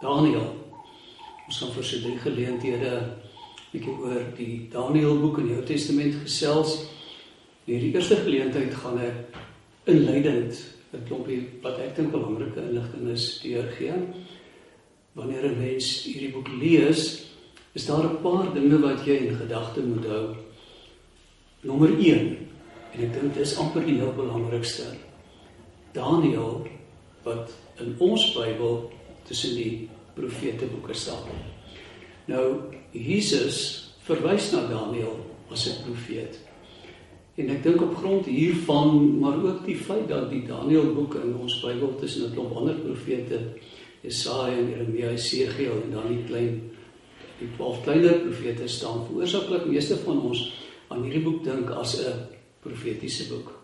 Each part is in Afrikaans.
Daniël. Ons gaan vir se drie geleenthede 'n bietjie oor die Daniël boek in die Ou Testament gesels. Hierdie eerste geleentheid gaan ek inleidend 'n klompie wat ek dink belangrike inligting is deurgee. Wanneer 'n mens hierdie boek lees, is daar 'n paar dinge wat jy in gedagte moet hou. Nommer 1 en ek dink dit is amper die heel belangrikste. Daniël wat in ons Bybel tussen die profete boeke staan. Nou Jesus verwys na Daniël as 'n profeet. En ek dink op grond hiervan, maar ook die feit dat die Daniël boek in ons Bybel tussen 'n klomp ander profete, Jesaja en Jeremia, Jesegiel en dan die klein die 12 kleiner profete staan, veroorsaaklik meeste van ons aan hierdie boek dink as 'n profetiese boek.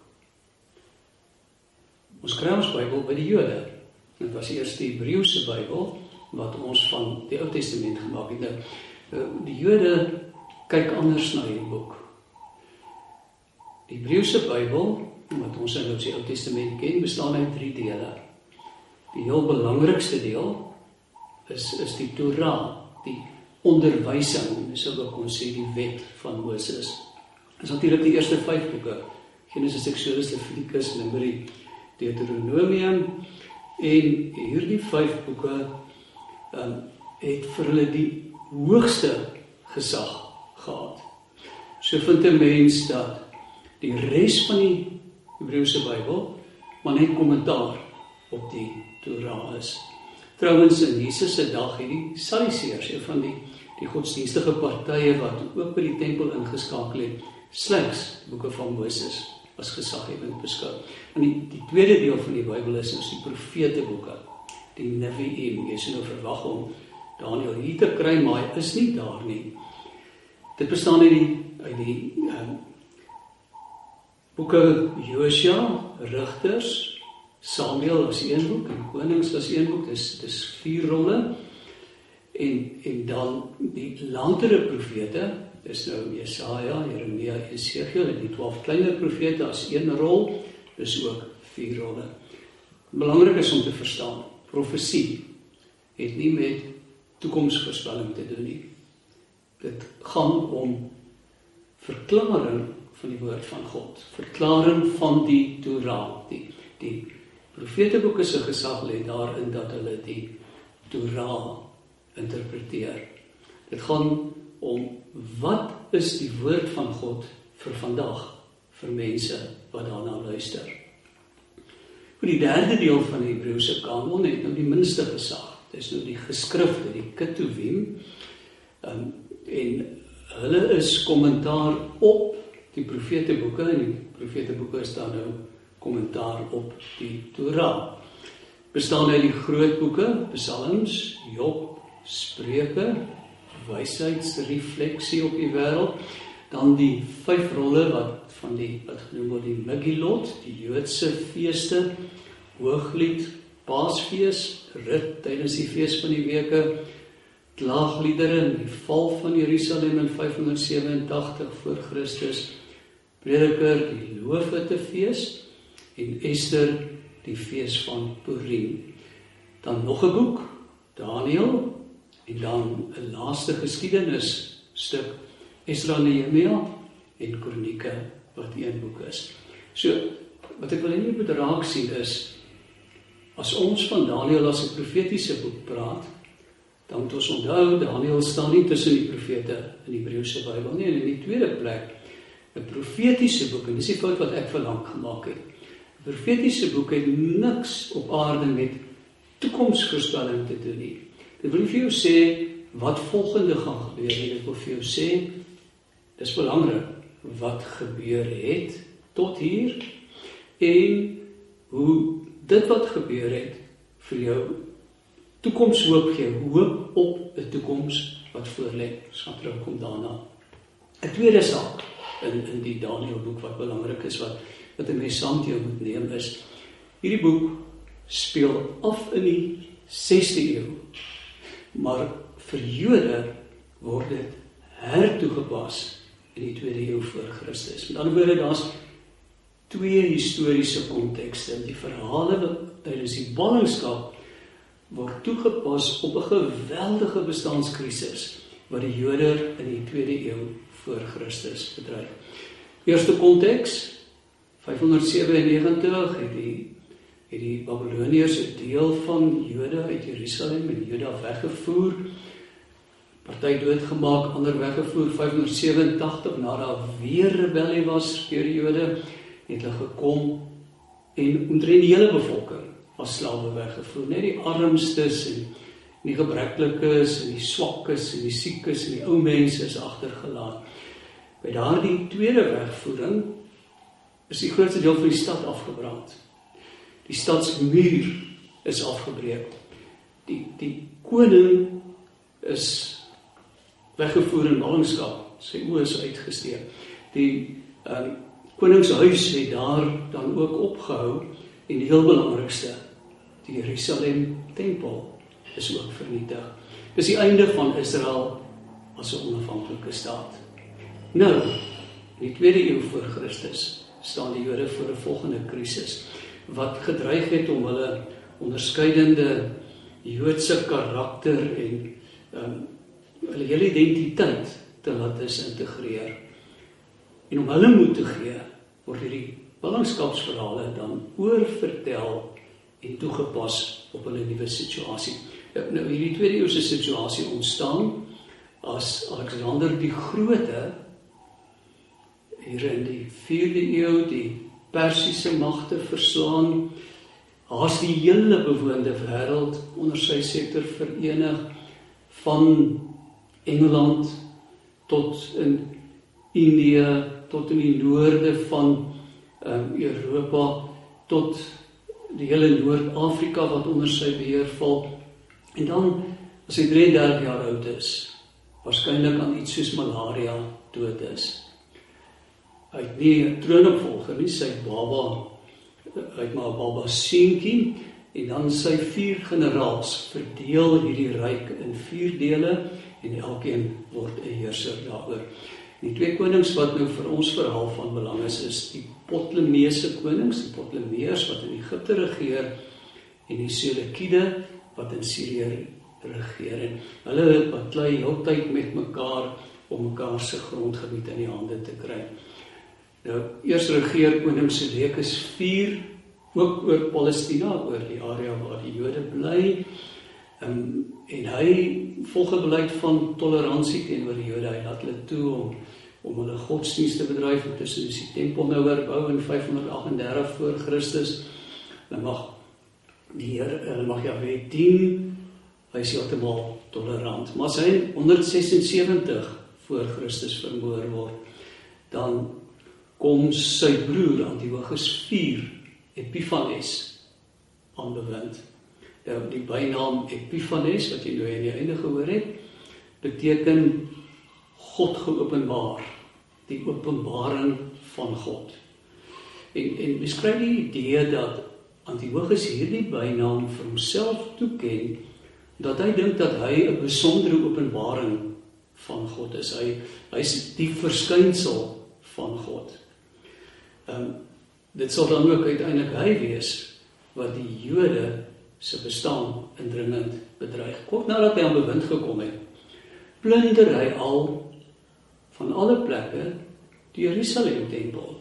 Ons kry ons Bybel by die Jode. Dit was eers die Hebreëse Bybel wat ons van die Ou Testament gemaak het. Nou, eh, die Jode kyk anders na hierdie boek. Die Hebreëse Bybel wat ons in die Ou Testament ken, bestaan uit drie dele. Die heel belangrikste deel is is die Torah, die onderwysing, so wat ons sê die wet van Moses. Dit is natuurlik die eerste 5 boeke. Genesis, Exodus, Levitikus, Numeri, Deuteronomium en hierdie vyf boeke um, het vir hulle die hoogste gesag gehad. So vind 'n mens dat die res van die Hebreëse Bybel maar net kommentaar op die Torah is. Trouwens in Jesus se dag het die Sadduseërs, een van die die godsdienstige partye wat ook by die tempel ingeskakel het, slegs boeke van Moses as gesaghebend beskou. En die die tweede deel van die Bybel is ons die profeteboeke, die Neviim. Jy sien nou verwag om Daniël hier te kry, maar hy is nie daar nie. Dit bestaan uit die uit die ehm um, boeke Josua, Rigters, Samuel as een boek en Konings as een boek. Dis dis vier rolle. En en dan die latere profete Dis nou Jesaja, Jeremia, Jesegiel en die 12 kleiner profete as een rol, dis ook vier rolle. Belangrik is om te verstaan, profesie het nie met toekomsvoorspelling te doen nie. Dit gaan om verklaring van die woord van God, verklaring van die Torah, die die profeteboeke se gesag lê daarin dat hulle die Torah interpreteer. Dit gaan om wat is die woord van God vir vandag vir mense wat daarna luister. Vir die derde deel van die Hebreëse kanon het nou die minste gesag. Dit is nou die geskrifte, die Ketuvim. Um, en hulle is kommentaar op die profeteboeke en die profeteboeke is dan nou kommentaar op die Torah. Bestaan uit die groot boeke, Psalms, Job, Spreuke, wysheidsrefleksie op die wêreld, dan die vyf rolle wat van die wat genoem word die Megillot, die Joodse feeste, Hooglied, Paasfees, rit tydens die fees van die weke, klaagliedere en die val van Jerusalem in 587 voor Christus, Prediker die Loofete fees en Ester die fees van Purim. Dan nog 'n boek, Daniël, en dan 'n laaste geskiedenis stuk Esra Nehemia en Kronieke wat een boek is. So wat ek wil hê jy moet raak sien is as ons van Daniël as 'n profetiese boek praat, dan moet ons onthou Daniël staan nie tussen die profete in die Hebreëse Bybel nie en in die tweede plek 'n profetiese boek en dis die fout wat ek verlang gemaak het. Profetiese boek het niks op aarde met toekomsvoorspelling te doen nie. Ek wil vir jou sê wat volgende gaan gebeur nie. Ek wil vir jou sê dis belangrik wat gebeur het tot hier en hoe dit wat gebeur het vir jou toekoms hoop gee, hoop op 'n toekoms wat voorlê. Skat terug kom daarna. 'n Tweede saak in in die Daniël boek wat belangrik is wat wat 'n mens saam jou moet neem is hierdie boek speel af in die 6de eeu maar vir Jode word dit hertoegepas in die tweede eeu voor Christus. Met ander woorde daar's twee historiese kontekste. Die verhale tydens die ballingskap word toegepas op 'n geweldige bestaanskrisis wat die Jode in die 2de eeu voor Christus bedryf. Eerste konteks 597 het die het die Babiloniërs 'n deel van Jode uit Jerusalem en Juda weggevoer party doodgemaak, ander weggevoer 587 na daar weer rebellie was deur die Jode het hulle gekom en omtrent die hele bevolking as slawe weggevoer, net die armstes en die gebreklikes en die swakkes en die siekes en die ou mense is agtergelaat. By daardie tweede wegvoering is die grootste deel van die stad afgebrand. Die stadsmuur is afgebreek. Die die koning is weggevoer in ballingskap. Sy oë is uitgesteek. Die uh, koningshuis het daar dan ook opgehou en die heel belangrikste, die Jerusalem tempel is ook vernietig. Dis die einde van Israel as 'n onafhanklike staat. Nou, in die 2de eeu voor Christus staan die Jode voor 'n volgende krisis wat gedreig het om hulle onderskeidende Joodse karakter en ehm um, hulle hele identiteit te laat is integreer. En om hulle moed te gee, word hierdie ballingskapsverhale dan oorvertel en toegepas op hulle nuwe situasie. Nou hierdie tweede eeuse situasie ontstaan as Alexander die Grote hier in die 4de eeu die Persiese magte verslaan, haas die hele bewoonde wêreld onder sy sektor verenig van Engeland tot in Indië tot in die noorde van um, Europa tot die hele Noord-Afrika wat onder sy beheer val. En dan as hy 33 jaar oud is, waarskynlik aan iets soos malaria dood is. Hy het nie 'n troonopvolger nie, sy baba het maar baba seentjie en dan sy vier generaals verdeel hierdie ryk in vier dele en elkeen word 'n heerser daaroor. Die twee konings wat nou vir ons verhaal van belang is, is die Ptolemeese konings, die Ptolemeërs wat in Egipte regeer en die Seleukide wat in Sirië regeer. En hulle baklei heeltyd met mekaar om mekaar se grondgebied in die hande te kry. Nou, eers regeer koning Seleukus 4 ook oor Palestina, oor die area waar die Jode bly. Um, en hy volg 'n beleid van toleransie teenoor die Jode. Hy laat hulle toe om om hulle godsdienste te bedryf tussen die tempel nou herbou in 538 voor Christus. Dan mag die Here, hulle mag Jahwe dien. Hy is heeltemal tolerant. Maar as hy 176 voor Christus vermoor word, dan kom sy broer Antiochus 4 Epiphanes aan bewind uh, die bynaam Epiphanes wat jy nou in die einde gehoor het, beteken God geopenbaar, die openbaring van God. En en beskryf die idee dat Antiochus hierdie bynaam vir homself toeken dat hy dink dat hy 'n besondere openbaring van God is. Hy hy's die verskynsel van God. Ehm um, dit sal dan ook uiteindelik hy wees wat die Jode se bestaan indringend bedreig. Kort nadat hy aan bewind gekom het, plunder hy al van alle plekke die Jerusalem tempel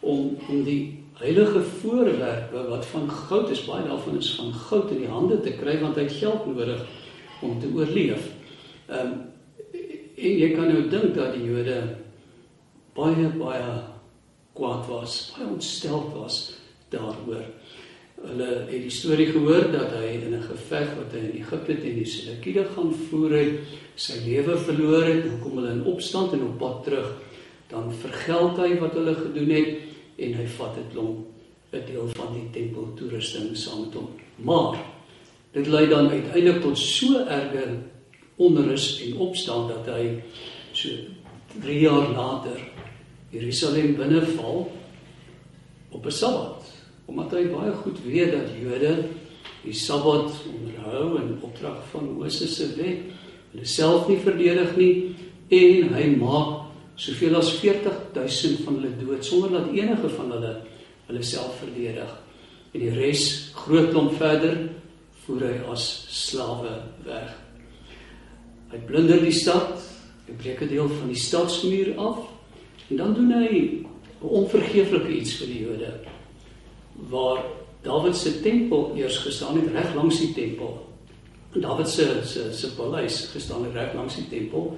om om die heilige voorwerpe wat van goud is, baie daarvan is van goud in die hande te kry want hy het geld nodig om te oorleef. Ehm um, en jy kan nou dink dat die Jode baie baie kwaad was, baie ontsteld was daaroor. Hulle het die storie gehoor dat hy in 'n geveg wat hy in Egipte teen die Seleukide gaan voer het, sy lewe verloor het. Dan kom hulle in opstand en op pad terug, dan vergeld hy wat hulle gedoen het en hy vat 'n klomp 'n deel van die tempel toerusting saam met hom. Maar dit lei dan uiteindelik tot so erge onrus en opstand dat hy so 3 jaar later Jerusalem binneval op 'n Sabbat omdat hy baie goed weet dat Jode die Sabbat onderhou in opdrag van Moses se wet, hulle self nie verdedig nie en hy maak soveel as 40000 van hulle dood sonder dat enige van hulle hulle self verdedig. En die res groot klomp verder voer hy as slawe weg. Hy plunder die stad, hy breek 'n deel van die stadsmuur af en dan doen hy 'n onvergeeflike iets vir die Jode. Waar Dawid se tempel eers gestaan het reg langs die tempel. En Dawid se se se paleis gestaan het reg langs die tempel.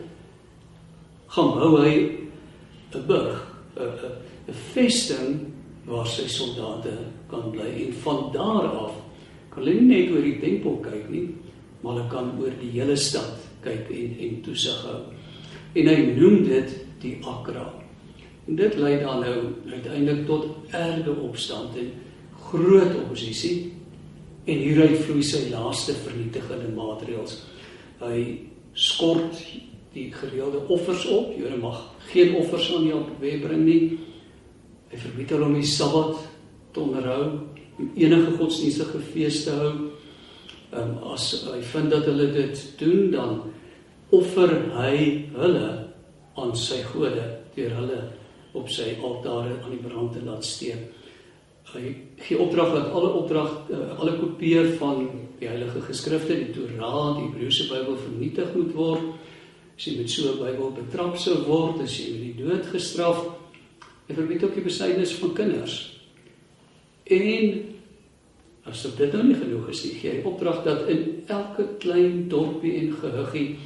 Gaan bou hy 'n burg, 'n 'n vesting waar sy soldate kan bly en van daar af kan hulle nie net oor die tempel kyk nie, maar hulle kan oor die hele stad kyk en en toesig hou. En hy noem dit die Akra. En dit lei dan nou uiteindelik tot erge opstand en groot oppositie en hieruit vloei sy laaste vernietigende maatreëls. Hy skort die gereelde offers op. Jode mag geen offers aan Jahwe bring nie. Hy verbied hulle om die Sabbat te onderhou, om enige godsdienstige fees te hou. Ehm as hy vind dat hulle dit doen, dan offer hy hulle aan sy gode deur hulle op sy altare aan die brand te laat steek. Hy gee opdrag dat alle opdrag uh, alle kopieer van die heilige geskrifte, die Torah, die Hebreëse Bybel vernietig moet word. As jy met so 'n Bybel betrap sou word, as jy met die dood gestraf. Hy verbied ook die besydenis van kinders. En as dit nou nie genoeg is nie, gee hy opdrag dat in elke klein dorpie en gehuggie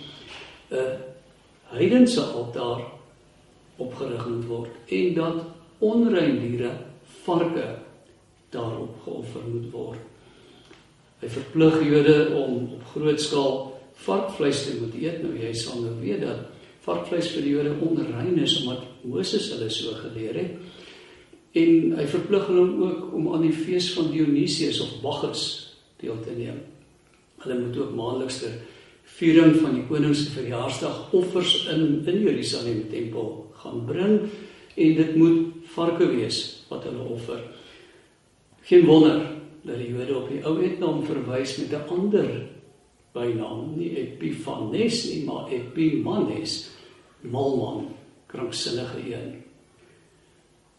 'n uh, heidense altaar opgerig moet word en dat onrein diere, varke daarop geoffer moet word. Hy verplig Jode om op groot skaal varkvleis te moet eet. Nou jy sal nou weet dat varkvleis vir die Jode onrein is omdat Moses hulle so geleer het. En hy verplig hulle ook om aan die fees van Dionysius of Bacchus deel te neem. Hulle moet ook maandeliks ter viering van die koning se verjaarsdag offers in in Jerusalem tempel gaan bring en dit moet varke wees wat hulle offer. Geen wonder dat die Jode op die ou etnaam verwys met 'n ander bynaam, nie Epiphanes nie, maar Epimanes, malman, kranksinnige een.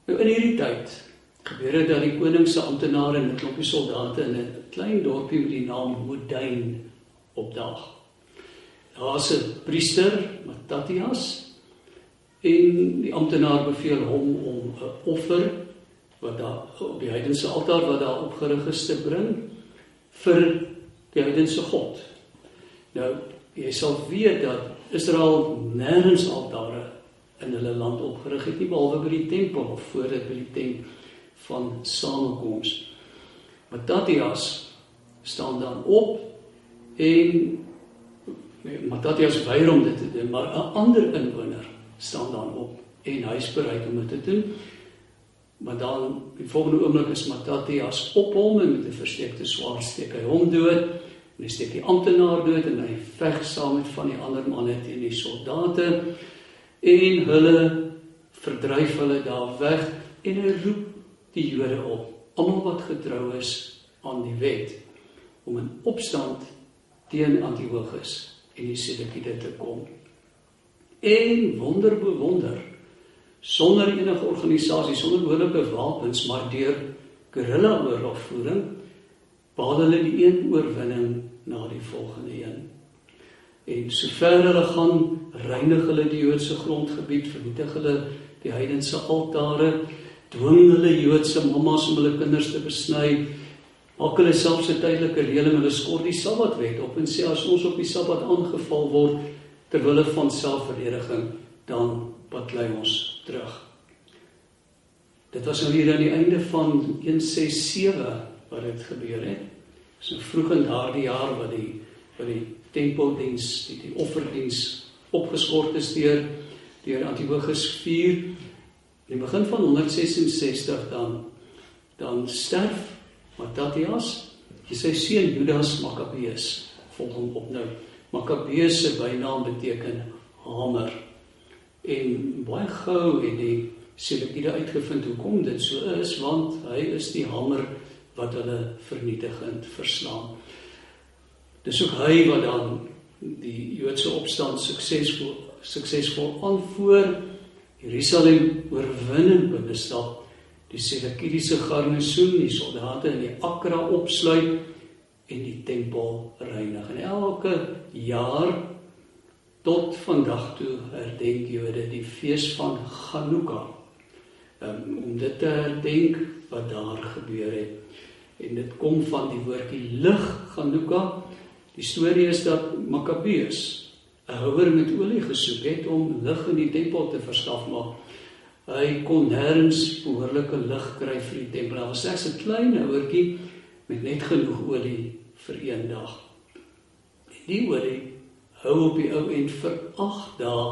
Nou in hierdie tyd gebeur dit dat die koning se amptenare en 'n klompie soldate in 'n klein dorpie met die naam Modain opdaag. Daar's 'n priester, Matthias, en die amptenaar beveel hom om 'n offer wat daar op die heidense altaar wat daar opgerig is te bring vir die heidense god. Nou, jy sal weet dat Israel nêrens altare in hulle land opgerig het nie behalwe by die tempel of voor dit by die tent van samekoms. Matthias staan dan op en nee, Matthias weier om dit te doen, maar 'n ander inwoner staan dan op en hy is bereid om dit te doen. Maar dan die volgende oomblik is Matthias op hom en met 'n versteekte swaard steek hy hom dood. Hy steek die amptenaar dood en hy veg saam met van die ander manne teen die soldate en hulle verdryf hulle daar weg en hy roep die Jode op, almal wat getrou is aan die wet om in opstand teen Antiochus en die Seleukide te kom. En wonder bewonder sonder enige organisasie, sonder behoorlike wapens, maar deur guerrilla oorlogvoering behaal hulle die een oorwinning na die volgende een. En sover hulle gaan, reinig hulle die Joodse grondgebied, vernietig hulle die heidense altare, dwing hulle Joodse mammas om hulle kinders te besny, maak hulle selfs 'n tydelike reëling, hulle skort die Sabbatwet op en sê as ons op die Sabbat aangeval word ter wille van selfverdediging, dan baklei ons terug. Dit was nou hier aan die einde van 167 wat dit gebeur het. So vroeg in daardie jaar wat die wat die tempeldiens, die, die offerdiens opgeskort is deur deur Antiochus 4 in die begin van 166 dan dan sterf Matthias, sy seun Judas Makkabeus volg hom op nou. Makkabeus se bynaam beteken hamer. En baie gou het die Seleukide uitgevind hoekom dit so is want hy is die hamer wat hulle vernietigend verslaan. Dis ook hy wat dan die Joodse opstand suksesvol suksesvol aanvoer Jerusalem oorwinning bemestap die Seleukidiese garnisoen, die soldate in die Akra opsluit en die tempel reinig. En elke jaar tot vandag toe herdenk Jode die fees van Hanukkah. Um, om dit te herdenk wat daar gebeur het. En dit kom van die woordjie lig Hanukkah. Die storie is dat Makkabeus 'n houer met olie gesoek het om lig in die tempel te verskaf maar hy kon nêrens behoorlike lig kry vir die tempel. Daar was slegs 'n klein houertjie met net genoeg olie vir een dag. En die olie hou op die ou end vir 8 dae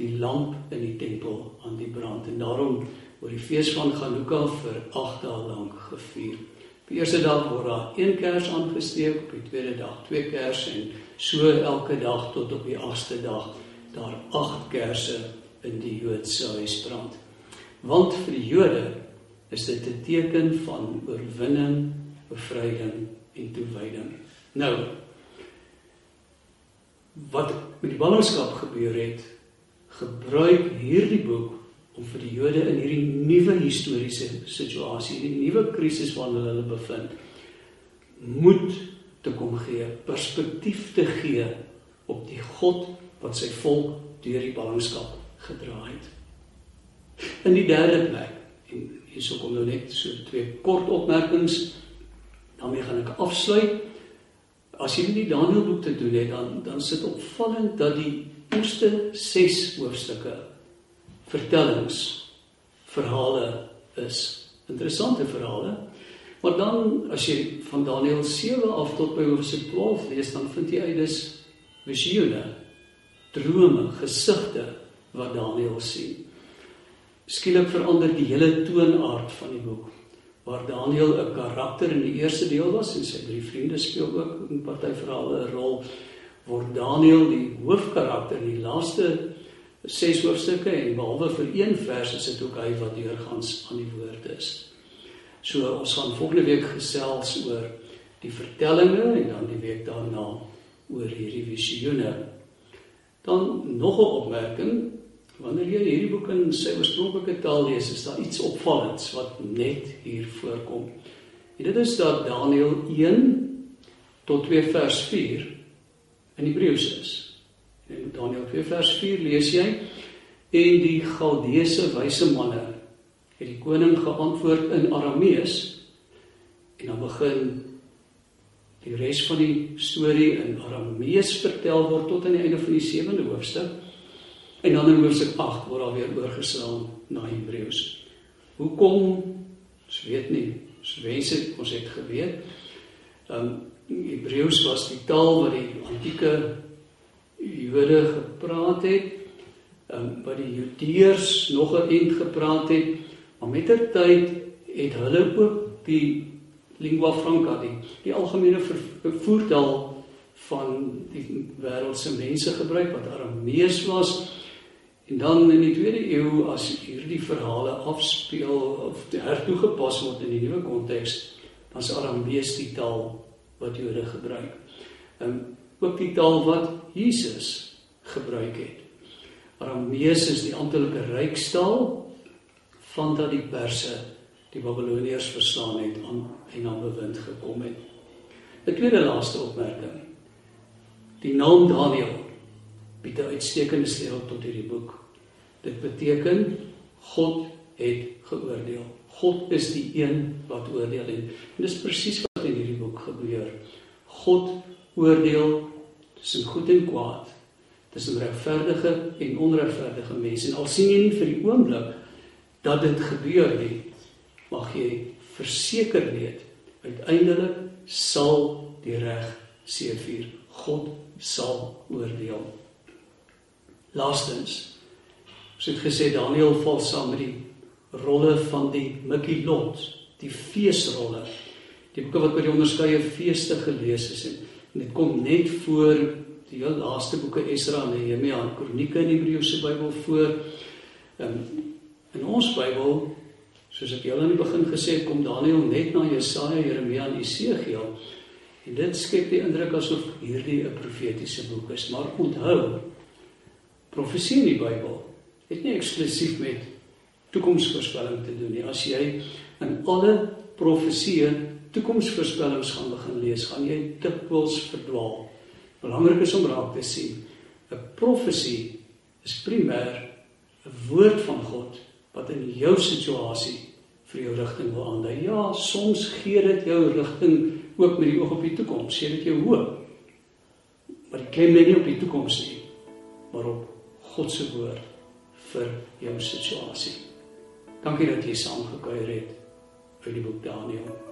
die lamp in die tempel aan die brand en daarom word die fees van Hanukkah vir 8 dae lank gevier. Die eerste dag word daar een kers aangesteek, op die tweede dag twee kersse en so elke dag tot op die 8ste dag daar 8 kersse in die Joodse huis brand. Want vir die Jode is dit 'n teken van oorwinning, bevryding en toewyding. Nou wat met die ballingskap gebeur het, gebruik hierdie boek om vir die Jode in hierdie nuwe historiese situasie, hierdie nuwe krisis waarin hulle bevind, moed te kom gee, perspektief te gee op die God wat sy volk deur die ballingskap gedra het. In die derde plek, en hierso kom nou net so twee kort opmerkings, daarmee gaan ek afsluit. As jy die Daniël boek te doen het, dan dan sit opvallend dat die eerste 6 hoofstukke vertellings verhale is. Interessante verhale. Maar dan as jy van Daniël 7 af tot by hoofstuk 12 lees, dan vind jy uit dis visioene, drome, gesigte wat Daniël sien. Skielik verander die hele toonaard van die boek. Waar Daniël 'n karakter in die eerste deel was en sy drie vriende speel ook in party verhale 'n rol, word Daniël die hoofkarakter in die laaste ses hoofstukke en behalwe vir een vers is dit ook hy wat deurgangs aan die woord is. So ons gaan volgende week gesels oor die vertellinge en dan die week daarna oor hierdie visioene. Dan nog 'n opmerking, wanneer jy hierdie boek in sy oorspronklike taal lees, is daar iets opvallends wat net hier voorkom. En dit is dat Daniël 1 tot 2 vers 4 in Hebreëus is. In Daniël 2 vers 4 lees jy en die Galdeese wyse manne het die koning geantwoord in Aramees en dan begin die res van die storie in Aramees vertel word tot aan die einde van die 7de hoofstuk en dan in hoofstuk 8 word daar weer oorgeslaan na Hebreëus. Hoekom? Ons weet nie. Ons wens dit ons het geweet. Ehm um, Hebreëus was die taal wat die antieke Jode gepraat het, um, wat die Judeërs nog 'n ent gepraat het, maar met ter tyd het hulle ook die lingua franca die die algemene voertaal van die wêreldse mense gebruik wat Aramees was en dan in die tweede eeu as hierdie verhale afspeel of hertoegepas word in die nuwe konteks dan is Aramees die taal wat Jode gebruik. Ehm ook die taal wat Jesus gebruik het. Aramees is die amptelike rykstaal van dat die Perse die Babiloniërs verslaan het aan en aan bewind gekom het. 'n Tweede laaste opmerking. Die naam Daniël bied 'n uitstekende sleutel tot hierdie boek. Dit beteken God het geoordeel. God is die een wat oordeel en dis presies wat in hierdie boek gebeur. God oordeel tussen goed en kwaad, tussen regverdige en onregverdige mense. En al sien jy nie vir die oomblik dat dit gebeur nie, mag jy verseker weet uiteindelik sal die reg seëvier. God sal oordeel. Laastens, ons het gesê Daniël val saam met die rolle van die Mikkelot, die feesrolle. Die boeke wat by die onderskeie feeste gelees is en En dit kom net voor die heel laaste boeke Esra en Nehemia en Kronieke in die Hebreëse Bybel voor. Um, in ons Bybel, soos ek julle aan die begin gesê het, kom Daniël net na Jesaja, Jeremia en Esegiel. En dit skep die indruk asof hierdie 'n profetiese boek is, maar onthou, profesie in die Bybel het nie eksklusief met toekomsvoorspelling te doen nie. As jy in alle profesieë toekomsvoorspellings gaan begin lees, gaan jy dikwels verdwaal. Belangrik is om raak te sien, 'n profesie is primêr 'n woord van God wat in jou situasie vir jou rigting wil aandui. Ja, soms gee dit jou rigting ook met die oog op die toekoms, sê dit jou hoop. Maar die klem lê nie op die toekoms nie, maar op God se woord vir jou situasie. Dankie dat jy saamgekuier het vir die boek Daniël.